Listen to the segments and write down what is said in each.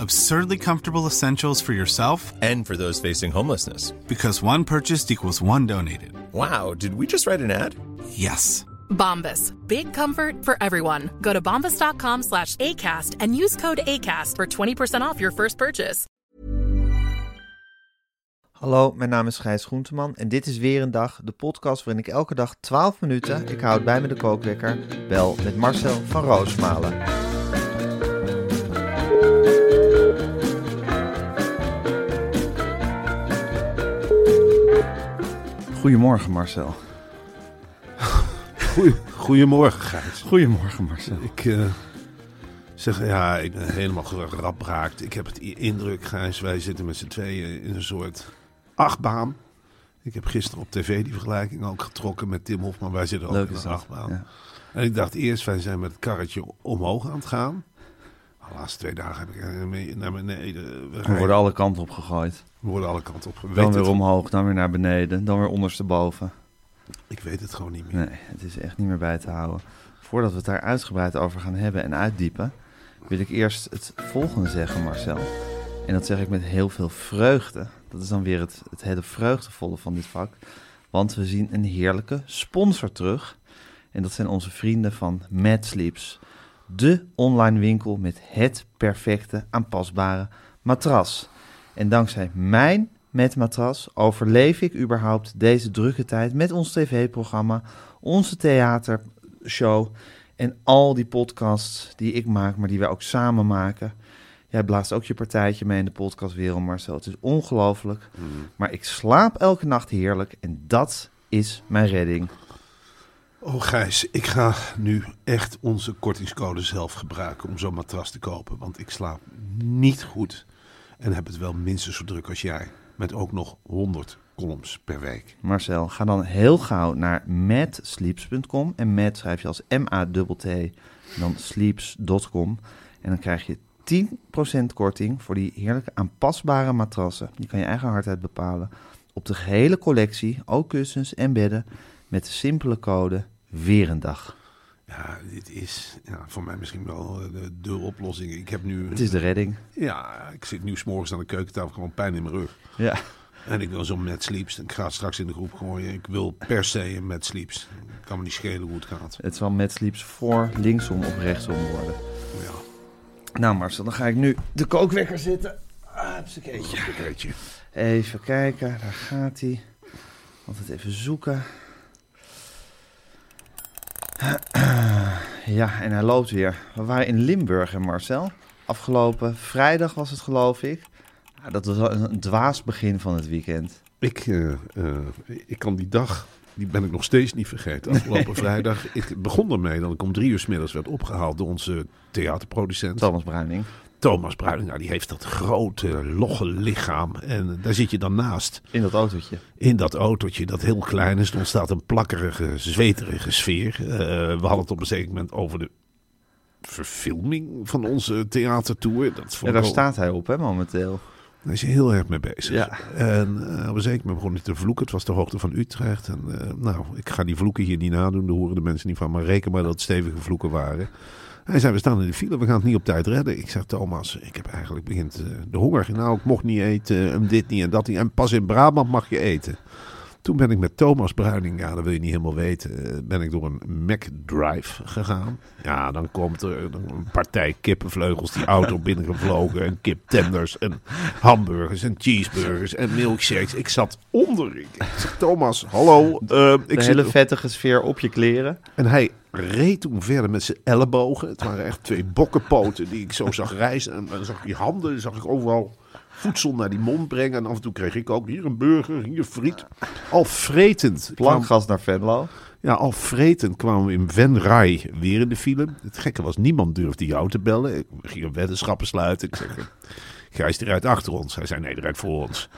Absurdly comfortable essentials for yourself And for those facing homelessness. because one purchased equals one donated. Wow, did we just write an ad? Yes. Bombas. Big comfort for everyone. Go to bombas.com slash ACAST and use code ACAST for 20% off your first purchase. Hallo, mijn naam is Gijs Groenteman en dit is weer een dag, de podcast waarin ik elke dag 12 minuten, ik houd bij me de kookwekker, bel met Marcel van Roosmalen. Goedemorgen Marcel. Goeie, goedemorgen, Gijs. Goedemorgen Marcel. Ik eh, zeg, ja, ik ben helemaal gerabraakt. Ik heb het indruk, Gijs, wij zitten met z'n tweeën in een soort achtbaan. Ik heb gisteren op tv die vergelijking ook getrokken met Tim Hofman. Wij zitten ook Leuk in een achtbaan. Ja. En ik dacht eerst, wij zijn met het karretje omhoog aan het gaan. De laatste twee dagen heb ik mee naar beneden. We, worden alle kanten op gegooid. we worden alle kanten op. We Dan weer het- omhoog, dan weer naar beneden, dan weer ondersteboven. Ik weet het gewoon niet meer. Nee, het is echt niet meer bij te houden. Voordat we het daar uitgebreid over gaan hebben en uitdiepen, wil ik eerst het volgende zeggen, Marcel. En dat zeg ik met heel veel vreugde. Dat is dan weer het, het hele vreugdevolle van dit vak. Want we zien een heerlijke sponsor terug. En dat zijn onze vrienden van Mad Sleeps. De online winkel met het perfecte aanpasbare matras. En dankzij mijn met matras overleef ik überhaupt deze drukke tijd met ons tv-programma, onze theatershow en al die podcasts die ik maak, maar die wij ook samen maken. Jij blaast ook je partijtje mee in de podcastwereld, Marcel. Het is ongelooflijk. Maar ik slaap elke nacht heerlijk en dat is mijn redding. Oh Gijs, ik ga nu echt onze kortingscode zelf gebruiken om zo'n matras te kopen. Want ik slaap niet goed en heb het wel minstens zo druk als jij. Met ook nog 100 columns per week. Marcel, ga dan heel gauw naar madsleeps.com. En mad schrijf je als M-A-T-T dan sleeps.com. En dan krijg je 10% korting voor die heerlijke aanpasbare matrassen. Die kan je eigen hardheid bepalen. Op de gehele collectie, ook kussens en bedden. Met de simpele code weer een dag. Ja, dit is ja, voor mij misschien wel eh, de, de oplossing. Ik heb nu... Het is de redding. Ja, ik zit nu s'morgens aan de keukentafel, gewoon pijn in mijn rug. Ja. En ik wil zo'n Mad Sleeps. Ik ga het straks in de groep gooien. Ik wil per se een Mad Sleeps. Ik kan me niet schelen hoe het gaat. Het zal met sleeps voor linksom of rechtsom worden. Ja, Nou Marcel, dan ga ik nu de kookwekker zitten. Ah, een. Even kijken, daar gaat hij. Altijd even zoeken. Ja, en hij loopt weer. We waren in Limburg, hè Marcel? Afgelopen vrijdag was het, geloof ik. Dat was een dwaas begin van het weekend. Ik, eh, eh, ik kan die dag, die ben ik nog steeds niet vergeten. Afgelopen vrijdag. Ik begon ermee dat ik om drie uur 's middags werd opgehaald door onze theaterproducent. Thomas Bruining. Thomas Bruining. Nou, die heeft dat grote, logge lichaam. En daar zit je dan naast. In dat autootje. In dat autootje, dat heel klein is, er ontstaat een plakkerige, zweterige sfeer. Eh, we hadden het op een zeker moment over de verfilming van onze theatertour. Dat Ja, daar staat hij op, hè, momenteel. Daar is hij heel erg mee bezig. Ja. En eh, op een zeker moment begon hij te vloeken. Het was de hoogte van Utrecht. En eh, nou, ik ga die vloeken hier niet nadoen. Daar horen de mensen niet van. Maar reken maar dat het stevige vloeken waren. Hij zei, we staan in de file. We gaan het niet op tijd redden. Ik zeg, Thomas, ik heb eigenlijk begint eh, de honger. Nou, ik mocht niet eten. En dit niet en dat niet. En pas in Brabant mag je eten. Toen ben ik met Thomas Bruining, ja, dat wil je niet helemaal weten, eh, ben ik door een McDrive gegaan. Ja, dan komt er een partij kippenvleugels die auto binnengevlogen. En kiptenders en hamburgers en cheeseburgers en milkshakes. Ik zat onder. Ik Thomas, hallo. eh, ik zit hele vettige sfeer op je kleren. en hij reed toen verder met zijn ellebogen. Het waren echt twee bokkenpoten die ik zo zag reizen. En dan zag ik die handen, zag ik overal voedsel naar die mond brengen. En af en toe kreeg ik ook hier een burger, hier friet. Al vretend. Plankgas naar Venlo. ja, al vretend kwamen we in Venray weer in de file. Het gekke was, niemand durfde jou te bellen. Ik ging een weddenschappen sluiten. Ik zeg, ik Gijs rijdt achter ons. Hij zei nee, rijdt voor ons.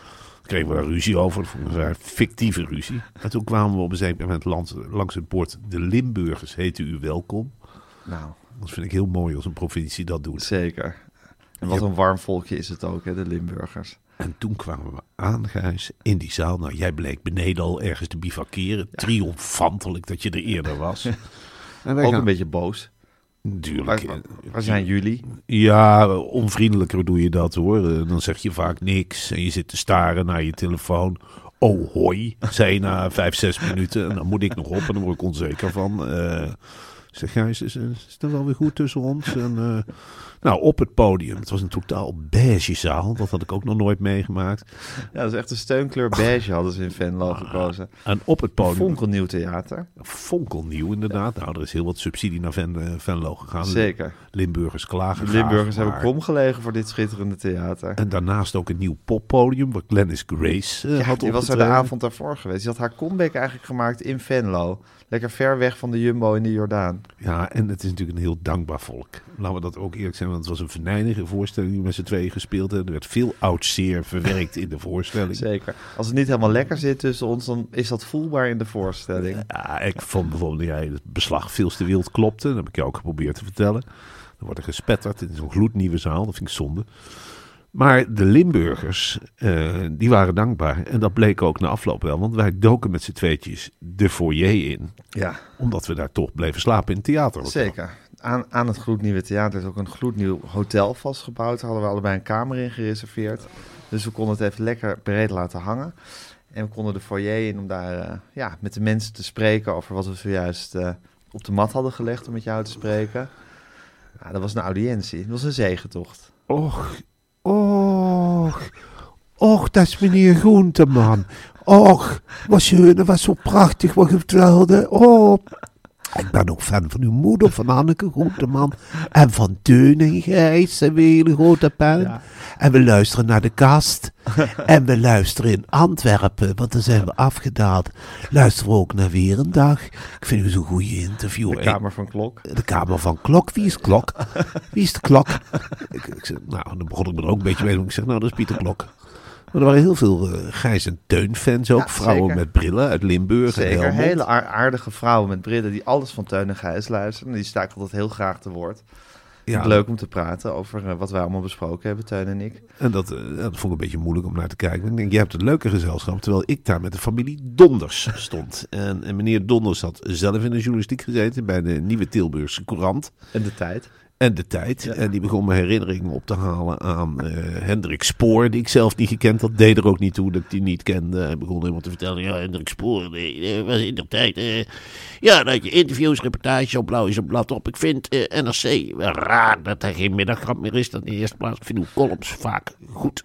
Kregen we daar ruzie over. Een fictieve ruzie. En toen kwamen we op een zeker moment langs, langs het bord. De Limburgers heten u welkom. Nou, Dat vind ik heel mooi als een provincie dat doet. zeker. En wat een warm volkje is het ook, hè, de Limburgers. En toen kwamen we aan, Gijs, in die zaal. Nou, jij bleek beneden al ergens te bivakeren. Triomfantelijk dat je er eerder was. En Ook gaan- een beetje boos. Natuurlijk. Waar, waar zijn jullie? Ja, onvriendelijker doe je dat hoor. Eh, Dan zeg je vaak niks en je zit te staren naar je telefoon. Oh hoi, zei je na vijf, zes minuten. En dan moet ik nog op en dan word ik onzeker van. Ik zeg, Gijs, is, is het wel weer goed tussen ons? En, eh, nou, op het podium. Het was een totaal beige zaal. Dat had ik ook nog nooit meegemaakt. Ja, dat is echt een steunkleur beige hadden ze in Venlo gekozen. En op het podium... Fonkelnieuw theater. Fonkelnieuw inderdaad. Nou, er is heel wat subsidie naar Ven, eh, Venlo gegaan. Zeker. Limburgers klagen De Limburgers hebben maar- krom gelegen voor dit schitterende theater. En daarnaast ook een nieuw poppodium waar Glennis Grace eh, Ja, had die was er de avond daarvoor geweest. Die had haar comeback eigenlijk gemaakt in Venlo. Lekker ver weg van de Jumbo in de Jordaan. Ja, en het is natuurlijk een heel dankbaar volk. Laten we dat ook eerlijk zijn, want het was een venijnige voorstelling die met z'n tweeën gespeeld hebben. Er werd veel oud zeer verwerkt in de voorstelling. Zeker. Als het niet helemaal lekker zit tussen ons, dan is dat voelbaar in de voorstelling. Ja, ik vond bijvoorbeeld dat jij het beslag veel te wild klopte. Dat heb ik jou ook geprobeerd te vertellen. Dan wordt er gespetterd in zo'n gloednieuwe zaal. Dat vind ik zonde. Maar de Limburgers, eh, die waren dankbaar. En dat bleek ook na afloop wel. Want wij doken met z'n tweetjes de foyer in. Ja, Omdat we daar toch bleven slapen in het theater. zeker. Aan, aan het gloednieuwe theater is ook een gloednieuw hotel vastgebouwd. Daar hadden we allebei een kamer in gereserveerd. Dus we konden het even lekker breed laten hangen. En we konden de foyer in om daar eh, ja, met de mensen te spreken over wat we zojuist eh, op de mat hadden gelegd om met jou te spreken. Ja, dat was een audiëntie. Dat was een zegentocht. Och, och, och, dat is meneer Groenteman. Och, wat schön, dat was zo prachtig wat je vertelde. Oh, ik ben ook fan van uw moeder, van Anneke Groenteman. En van Teun en Gijs, een hele grote pen. En we luisteren naar de kast. en we luisteren in Antwerpen, want daar zijn we afgedaald. Luisteren we ook naar Weer een Dag. Ik vind u zo'n goede interview. De Kamer van Klok. De kamer van Klok. Wie is Klok? Wie is de Klok? ik, ik zeg, nou, dan begon ik me er ook een beetje mee. Ik zeg, nou, dat is Pieter Klok. Maar er waren heel veel eh, Gijs en Teun fans ook. Ja, vrouwen zeker. met brillen uit Limburg en Helmond. hele aar- aardige vrouwen met brillen die alles van Teun en Gijs luisteren. Die sta ik altijd heel graag te woord. Ja, Leuk om te praten over eh, wat wij allemaal besproken hebben, Teun en ik. En dat, eh, dat vond ik een beetje moeilijk om naar te kijken. Ik denk, jij hebt een leuke gezelschap. Terwijl ik daar met de familie Donders stond. En, en meneer Donders had zelf in de journalistiek gezeten bij de Nieuwe Tilburgse Courant. En de tijd. En de tijd. En die begon me herinneringen op te halen aan eh, Hendrik Spoor, die ik zelf niet gekend had. Deed er ook niet toe dat ik die niet kende. Hij begon helemaal te vertellen, ja, Hendrik Spoor, nee, was in de tijd. eh, ja, dat je interviews, reportages op blauw is een blad op. Ik vind eh, NRC raar dat er geen middagkrant meer is. Dat in de eerste plaats. Ik vind uw columns vaak goed.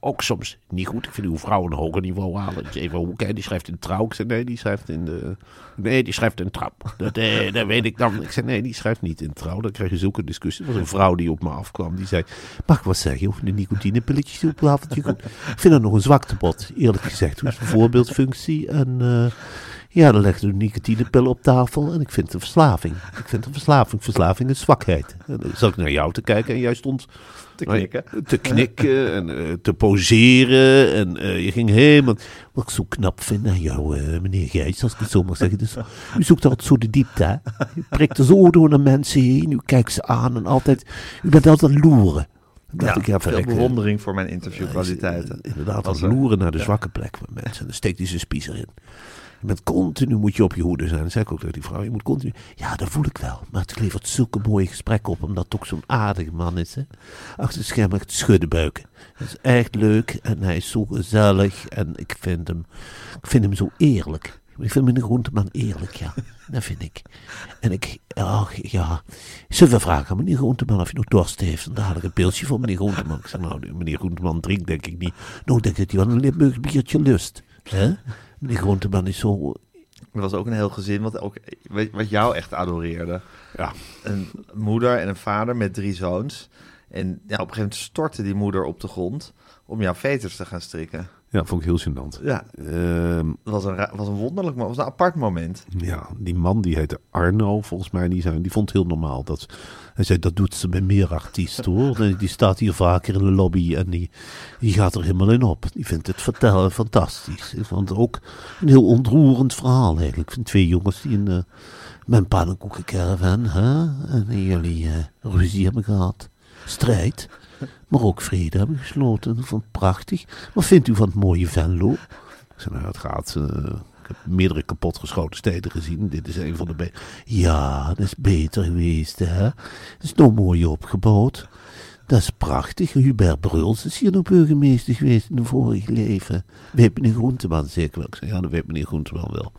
Ook soms niet goed. Ik vind uw vrouw een hoger niveau halen. Dus even hoe die schrijft in trouw. Ik zei nee, die schrijft in de. Nee, die schrijft in trouw. Dat, eh, dat weet ik dan. Ik zei nee, die schrijft niet in trouw. Dan krijg je zulke discussie. Er was een vrouw die op me afkwam. Die zei: Mag ik wat zeggen over de nicotinepilletjes op een avondje? Goed. Ik vind dat nog een zwaktebod, eerlijk gezegd. Is de voorbeeldfunctie? En. eh, ja, dan legde een nicotinepil op tafel en ik vind het een verslaving. Ik vind een verslaving. Verslaving is zwakheid. En dan zat ik naar jou te kijken en jij stond Te knikken. te knikken en eh, te poseren. En eh, je ging helemaal... Wat ik zo knap vind aan jou, eh, meneer Gijs, als ik het zo mag zeggen. Dus, u zoekt altijd zo de diepte, hè? U prikt er zo door naar mensen heen. U kijkt ze aan en altijd... U bent altijd loeren. Dacht Ja, ik, ja, veel bewondering voor mijn interviewkwaliteiten. Inderdaad, Als er- loeren naar de ja. zwakke plek van mensen. En dan steekt hij zijn spies erin. Bent continu moet je op je hoede zijn. Dat zei ik ook tegen die vrouw. Je moet continu... Ja, dat voel ik wel. Maar het levert zulke mooie gesprekken op. Omdat het ook zo'n aardige man is. Hè? Achter het scherm echt schuddenbuiken. Dat is echt leuk. En hij is zo gezellig. En ik vind hem, ik vind hem zo eerlijk. Ik vind meneer Groenteman eerlijk, ja. Dat vind ik. En ik, ach, ja. We vragen aan meneer Groenteman of hij nog dorst heeft? Dan haal ik een pilsje voor meneer Groenteman. Ik zeg, nou, meneer Groenteman drinkt denk ik niet. Nou, ik denk dat hij wel een Limburgs biertje lust. Hè? Meneer Groenteman is zo... Er was ook een heel gezin wat, ook, wat jou echt adoreerde. Ja, Een moeder en een vader met drie zoons. En ja, op een gegeven moment stortte die moeder op de grond om jouw veters te gaan strikken. Ja, vond ik heel gênant. Ja, Ehm, dat was een, ra- was een wonderlijk, mo- was een apart moment. ja, die man die heette Arno, volgens mij, die, zei, die vond het heel normaal. Dat, hij zei, dat doet ze bij meer artiesten hoor. Die- Die staat hier vaker in de lobby en die, die gaat er helemaal in op. Die vindt het vertellen fantastisch. Ik vond het ook een heel ontroerend verhaal eigenlijk. Van twee jongens die in uh, mijn pannenkoekencaravan, hè, en jullie eh, ruzie hebben gehad. Strijd. Maar ook vrede hebben gesloten. Ik vond het prachtig. Wat vindt u van het mooie Venlo? Ik zei, nou, het gaat. eh, ik heb meerdere kapotgeschoten steden gezien. Dit is een van de Ja, dat is beter geweest, hè? Het is nog mooi opgebouwd. Dat is prachtig. Hubert Bruls is hier nog burgemeester geweest in een vorig leven. Weet meneer Groenteman zeker wel? Ik zei, ja, dat weet meneer Groenteman wel.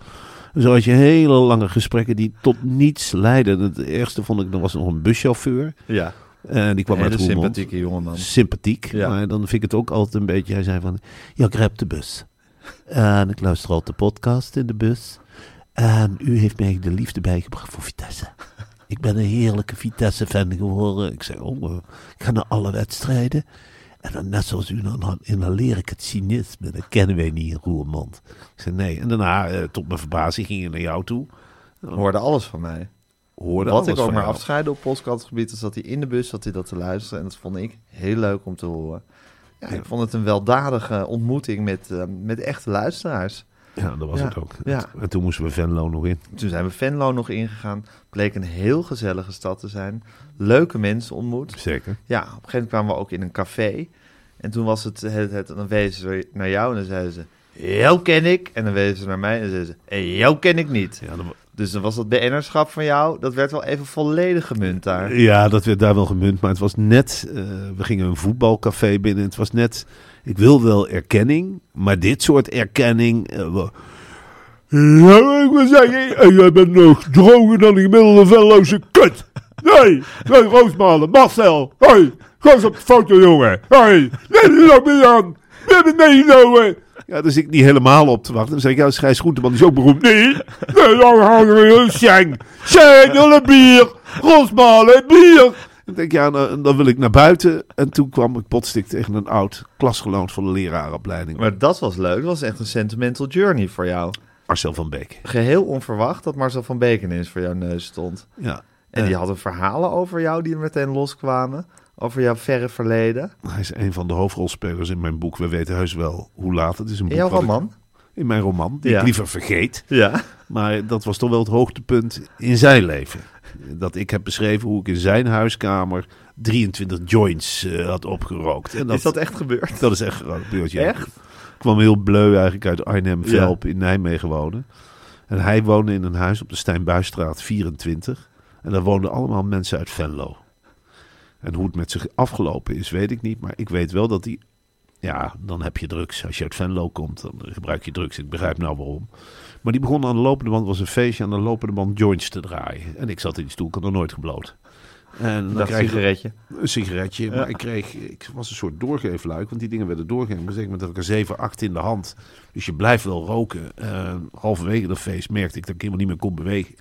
Zo had je hele lange gesprekken die tot niets leidden. Het eerste vond ik, er was nog een buschauffeur. Ja, En die kwam een uit hele Roermond sympathieke jongeman. sympathiek. Ja. Maar dan vind ik het ook altijd een beetje. Hij zei van. Ja, ik rep de bus. En ik luister altijd de podcast in de bus. En u heeft mij de liefde bijgebracht voor Vitesse. Ik ben een heerlijke Vitesse-fan geworden. Ik zei, oh, ik ga naar alle wedstrijden. En dan net zoals u, dan, leer ik het cynisme. Dat kennen wij niet in Roermond. Ik zei, nee. En daarna, eh, tot mijn verbazing, ging hij naar jou toe. Hoorde alles van mij. Hoorde Wat ik ook maar afscheiden op podcastgebied, dan zat hij in de bus, zat hij dat te luisteren. En dat vond ik heel leuk om te horen. Ja, ik vond het een weldadige ontmoeting met, eh, met echte luisteraars. Ja, dat was Ja. het ook. Ja. En toen moesten we Venlo nog in. Toen zijn we Venlo nog ingegaan. Bleek een heel gezellige stad te zijn. Leuke mensen ontmoet. Zeker. Ja, op een gegeven moment kwamen we ook in een café. En toen was het, het, het dan wezen ze naar jou en dan zeiden ze, jou ken ik. En dan wezen ze naar mij en zeiden ze, jou ken ik niet. Ja, dan, Dus dan was dat BN'erschap van jou, dat werd wel even volledig gemunt daar. Ja, dat werd daar wel gemunt. Maar het was net, eh, we gingen een voetbalcafé binnen. Het was net, ik wil wel erkenning. Maar dit soort erkenning... eh, ja, ik wil zeggen, eh, jij bent nog droger dan een gemiddelde velloze kut. Nee, nee, Roosmalen, Marcel. Hoi, ga eens op de foto, jongen. Hoi, neem je mee aan. Neem meegenomen. Ja, dus ik niet helemaal op te wachten. Dan zeg ik, ja, Schijs Groenteman is ook beroemd. Nee, nee, dan gaan we een. Sheng, een bier. Roosmalen, bier. En denk ja, dan, dan wil ik naar buiten. En toen kwam ik potstik tegen een oud klasgenoot van de leraaropleiding. Maar dat was leuk, dat was echt een sentimental journey voor jou. Marcel van Beek. Geheel onverwacht dat Marcel van Beek ineens voor jouw neus stond. Ja. En die hadden verhalen over jou die er meteen loskwamen. Over jouw verre verleden. Hij is een van de hoofdrolspelers in mijn boek. We weten heus wel hoe laat het is. Een In boek jouw ik- roman? in mijn roman, die Ja. ik liever vergeet. Ja. Maar dat was toch wel het hoogtepunt in zijn leven. Dat ik heb beschreven hoe ik in zijn huiskamer 23 joints eh, had opgerookt. En Is dat echt gebeurd? Dat is echt gebeurd, ja. Echt? Ik kwam heel bleu eigenlijk uit Arnhem-Velp in Nijmegen wonen. En hij woonde in een huis op de Stijnbuisstraat 24. En daar woonden allemaal mensen uit Venlo. En hoe het met zich afgelopen is, weet ik niet. Maar ik weet wel dat hij... Ja, dan heb je drugs. Als je uit Venlo komt, dan gebruik je drugs. Ik begrijp nou waarom. Maar die begon aan de lopende band, was een feestje aan de lopende band joints te draaien. En ik zat in die stoel, ik had nog nooit gebloot. En dan Dat je sigaretje. een sigaretje. Maar ik kreeg, ik was een soort doorgeefluik, want die dingen werden doorgegeven. Een zeker ik er 7, 8 in de hand. Dus je blijft wel roken. Uh, halverwege dat feest merkte ik dat ik helemaal niet meer kon bewegen.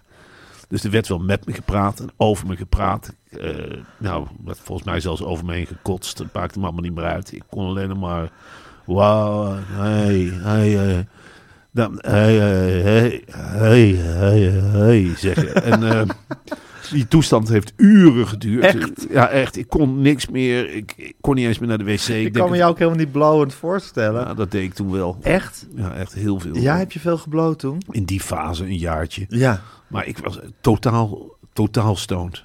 Dus er werd wel met me gepraat en over me gepraat. Uh, nou, werd volgens mij zelfs over me heen gekotst. Dat maakte me allemaal niet meer uit. Ik kon alleen maar... Wauw, hey, hey, uh, dan, hey, hey, hey, hey, hey, zeggen. En... Uh, die toestand heeft uren geduurd. Echt? Ja, echt. Ik kon niks meer. Ik, ik kon niet eens meer naar de wc. Ik, ik kan me jou ook helemaal niet blowend voorstellen. Ja, dat deed ik toen wel. Echt? Ja, echt heel veel. Ja, heb je veel gebloot toen? In die fase, een jaartje. Ja. Maar ik was totaal, totaal stoned.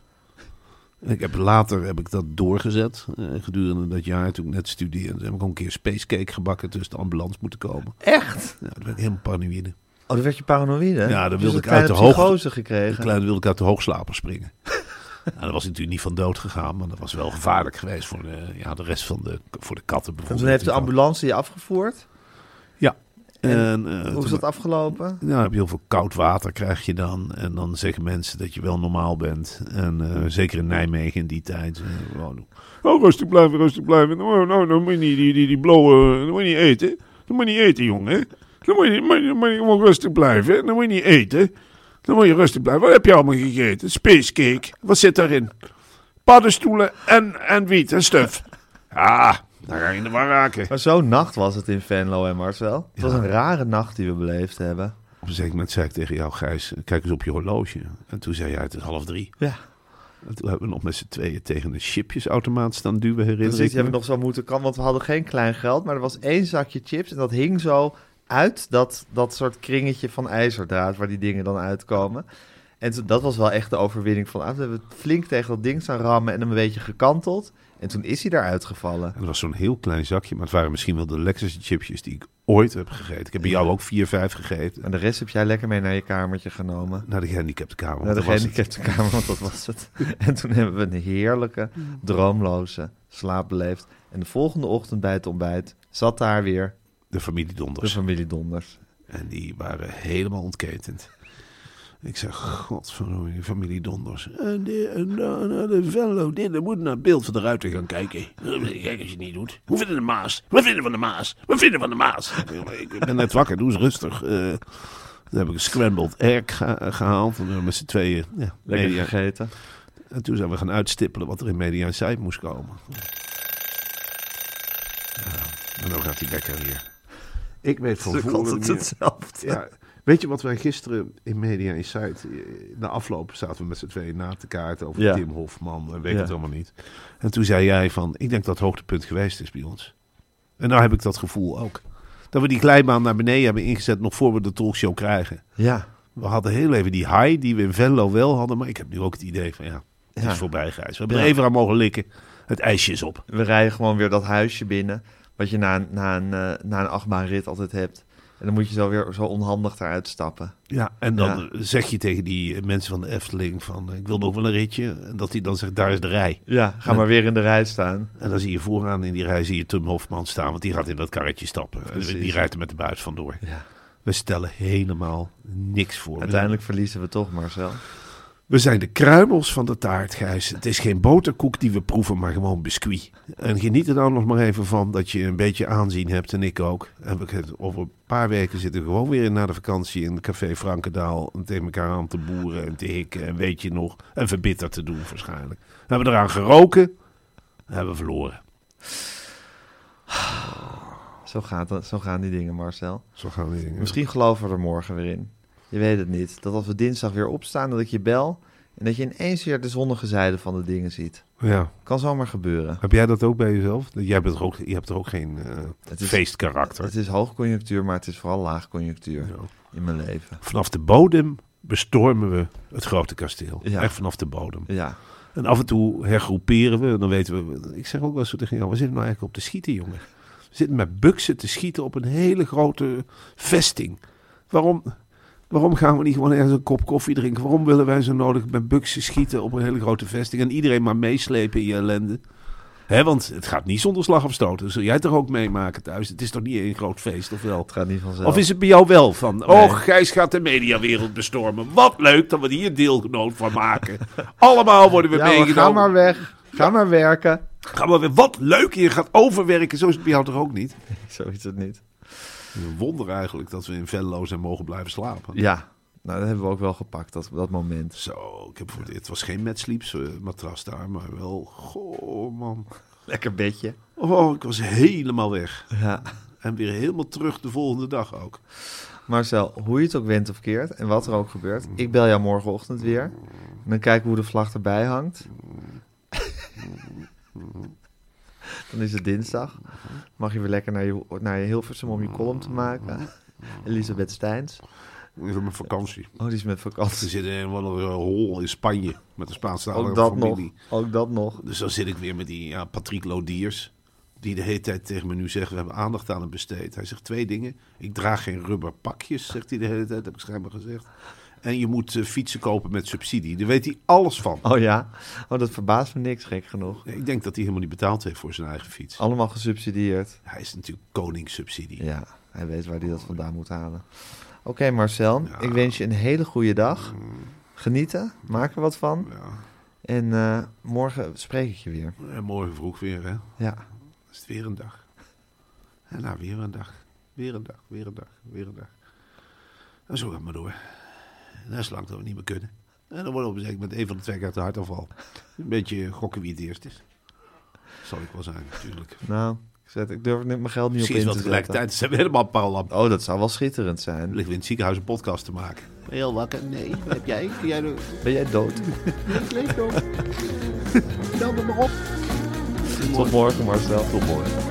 Ik heb, later heb ik dat doorgezet. Uh, gedurende dat jaar toen ik net studeerde. Heb ik ook een keer spacecake gebakken tussen de ambulance moeten komen. Echt? Ja, toen werd ik helemaal paranoïde. Oh, dan werd je paranoïde? Ja, dan dus wilde ik uit de hoogte. gekregen. De kleine wilde ik uit de hoogslaper springen. nou, dat was natuurlijk niet van dood gegaan, maar dat was wel gevaarlijk geweest voor de, ja, de rest van de, voor de katten En bijvoorbeeld. toen heeft de ambulance je afgevoerd? En, En, uh, hoe is dat afgelopen? Nou, heb je heel veel koud water krijg je dan. En dan zeggen mensen dat je wel normaal bent. En uh, zeker in Nijmegen in die tijd. Uh, oh, rustig blijven, rustig blijven. Nou, nou, dan moet je niet die, die, die blauwe, dan moet je niet eten. Dan moet je niet eten, jongen. Dan moet je, moet je, moet je gewoon rustig blijven. Dan moet je niet eten. Dan moet je rustig blijven. Wat heb je allemaal gegeten? Spacecake. Wat zit daarin? Paddenstoelen en, en wiet en stuf. Ah, Daar ga je in de war raken. Maar zo'n nacht was het in Venlo en Marcel. Het was een rare nacht die we beleefd hebben. Op een zeker moment zei ik tegen jou, Gijs, kijk eens op je horloge. En toen zei jij, het is half drie. Ja. En toen hebben we nog met z'n tweeën tegen een chipjesautomaat staan duwen, herinner die ik hebben nog zo moeten kan, want we hadden geen klein geld, maar er was één zakje chips en dat hing zo uit dat, dat soort kringetje van ijzerdraad waar die dingen dan uitkomen. En dat was wel echt de overwinning van, we hebben flink tegen dat ding staan rammen en hem een beetje gekanteld. En toen is hij eruit gevallen. En dat was zo'n heel klein zakje, maar het waren misschien wel de lekkerste chipjes die ik ooit heb gegeten. Ik heb bij jou ook vier, vijf gegeten. En de rest heb jij lekker mee naar je kamertje genomen. Naar de gehandicaptenkamer. Naar de dat was het. gehandicapte kamer, want dat was het. En toen hebben we een heerlijke, droomloze slaap beleefd. En de volgende ochtend bij het ontbijt zat daar weer De familie de Donders. familie Donders. En die waren helemaal ontketend. Ik zeg, godverdomme, die familie Donders. En de, en de, en de Venlo, dit, dan moet naar het beeld van de ruiter gaan kijken. Kijk als je het niet doet. Hoe vinden de Maas? Wat vinden van de Maas? Wat vinden van de Maas? Ik ben net wakker, doe eens rustig. Eh toen heb ik een scrambled egg geha- gehaald. En we hebben met z'n tweeën ja, Lekker media. gegeten. En toen zijn we gaan uitstippelen wat er in Media Insight moest komen. Ja, en dan gaat hij lekker weer. Ik weet van Het voren altijd meer- hetzelfde. ja, weet je wat wij gisteren in Media Insight... eh, Na afloop zaten we met z'n tweeën na te kaarten over Ja. Tim Hofman en weet Ja. het allemaal niet. En toen zei jij van, ik denk dat het hoogtepunt geweest is bij ons. En nou heb ik dat gevoel ook. Dat we die glijbaan naar beneden hebben ingezet nog voor we de talkshow krijgen. Ja, We hadden heel even die high die we in Venlo wel hadden. Maar ik heb nu ook het idee van ja, het Ja. is voorbij Gijs. We hebben er even aan mogen likken. Het ijsje is op. we rijden gewoon weer dat huisje binnen. Wat je na, een- na, een, eh, na een achtbaanrit altijd hebt. En dan moet je zo weer zo onhandig eruit stappen. Ja, en dan Ja. zeg je tegen die mensen van de Efteling van ik wil nog wel een ritje. En dat hij dan zegt daar is de rij. Ja, ga maar weer in de rij staan. En dan zie je vooraan in die rij zie je Tim Hofman staan. Want die gaat in dat karretje stappen. En Precies. die rijdt er met de buis vandoor. Ja. We stellen helemaal niks voor. Uiteindelijk verliezen we toch, Marcel. We zijn de kruimels van de taart, Gijs. Het is geen boterkoek die we proeven, maar gewoon biscuit. En geniet er dan nog maar even van dat je een beetje aanzien hebt, en ik ook. En we, over een paar weken zitten we gewoon weer na de vakantie in het café Frankendaal... en tegen elkaar aan te boeren en te hikken en weet je nog... en verbitterd te doen waarschijnlijk. We hebben eraan geroken, en hebben verloren. Zo, gaat zo gaan die dingen, Marcel. Zo gaan die dingen. Misschien geloven we er morgen weer in. Je weet het niet. Dat als we dinsdag weer opstaan, dat ik je bel... en dat je ineens weer de zonnige zijde van de dingen ziet. Ja. Kan zomaar gebeuren. Heb jij dat ook bij jezelf? Jij bent er ook, je hebt er ook geen Het is- feestkarakter. Het is hoogconjunctuur, maar het is vooral laagconjunctuur Ja. in mijn leven. Vanaf de bodem bestormen we het grote kasteel. Ja. Echt vanaf de bodem. Ja, En af en toe hergroeperen we. En dan weten we. Ik zeg ook wel eens zo tegen jou: we zitten nou eigenlijk op te schieten, jongen. We zitten met buksen te schieten op een hele grote vesting. Waarom, waarom gaan we niet gewoon ergens een kop koffie drinken? Waarom willen wij zo nodig met buksen schieten op een hele grote vesting? En iedereen maar meeslepen in je ellende? Hè, want het gaat niet zonder slag of stoot. Dat zul jij toch ook meemaken thuis? Het is toch niet een groot feest, of wel? het gaat niet vanzelf. Of is het bij jou wel van, Nee. oh, Gijs gaat de mediawereld bestormen. Wat leuk dat we hier deelgenoot van maken. Allemaal worden we ja, maar meegenomen. ga maar weg. Ga maar werken. Gaan we weer, wat leuk, je gaat overwerken. Zo is het bij jou toch ook niet? Zo is het niet. Een wonder eigenlijk dat we in Venlo zijn mogen blijven slapen. Ja, nou, dat hebben we ook wel gepakt, dat, dat moment. Zo, ik heb voor dit, het was geen Mad Sleeps eh, matras daar, maar wel, goh man. Lekker bedje. Oh, ik was helemaal weg. Ja. En weer helemaal terug de volgende dag ook. Marcel, hoe je het ook went of keert en wat er ook gebeurt, ik bel jou morgenochtend weer. En dan kijken we hoe de vlag erbij hangt. Dan is het dinsdag. Mag je weer lekker naar je, naar je Hilversum om je column te maken. Elisabeth Steins. Even mijn vakantie. Oh, die is met vakantie. zitten in een hol in Spanje met de Spaanse Ook dat familie. nog. Ook dat nog. Dus dan zit ik weer met die ja, Patrick Lodiers. Die de hele tijd tegen me nu zegt, we hebben aandacht aan hem besteed. Hij zegt twee dingen. Ik draag geen rubber pakjes, zegt hij de hele tijd, heb ik schijnbaar gezegd. En je moet eh, fietsen kopen met subsidie. Daar weet hij alles van. Oh ja? Oh, dat verbaast me niks, gek genoeg. Ik denk dat hij helemaal niet betaald heeft voor zijn eigen fiets. Allemaal gesubsidieerd. Hij is natuurlijk koningssubsidie. Ja, hij weet waar hij dat vandaan moet halen. Oké, Marcel. Ja. Ik wens je een hele goede dag. Genieten. Maak er wat van. Ja. En eh, morgen spreek ik je weer. En morgen vroeg weer, hè. Ja. is het weer een dag. En nou, weer een dag. Weer een dag, weer een dag, weer een dag. En zo gaat het maar door. Dat is lang dat we niet meer kunnen. En dan worden we op moment een van de twee uit de hartaanval. Een beetje gokken wie het eerst is. Zal ik wel zijn, natuurlijk. Nou, zet, ik durf er mijn geld niet op in te zetten. tegelijkertijd zijn we helemaal parallel. Oh, dat zou wel schitterend zijn. Dan liggen we in het ziekenhuis een podcast te maken. Heel wakker? Nee. Wat heb jij? Kun jij de... Ben jij dood? Ik leef nog. Stel me maar op. Tot morgen, Marcel. Tot morgen.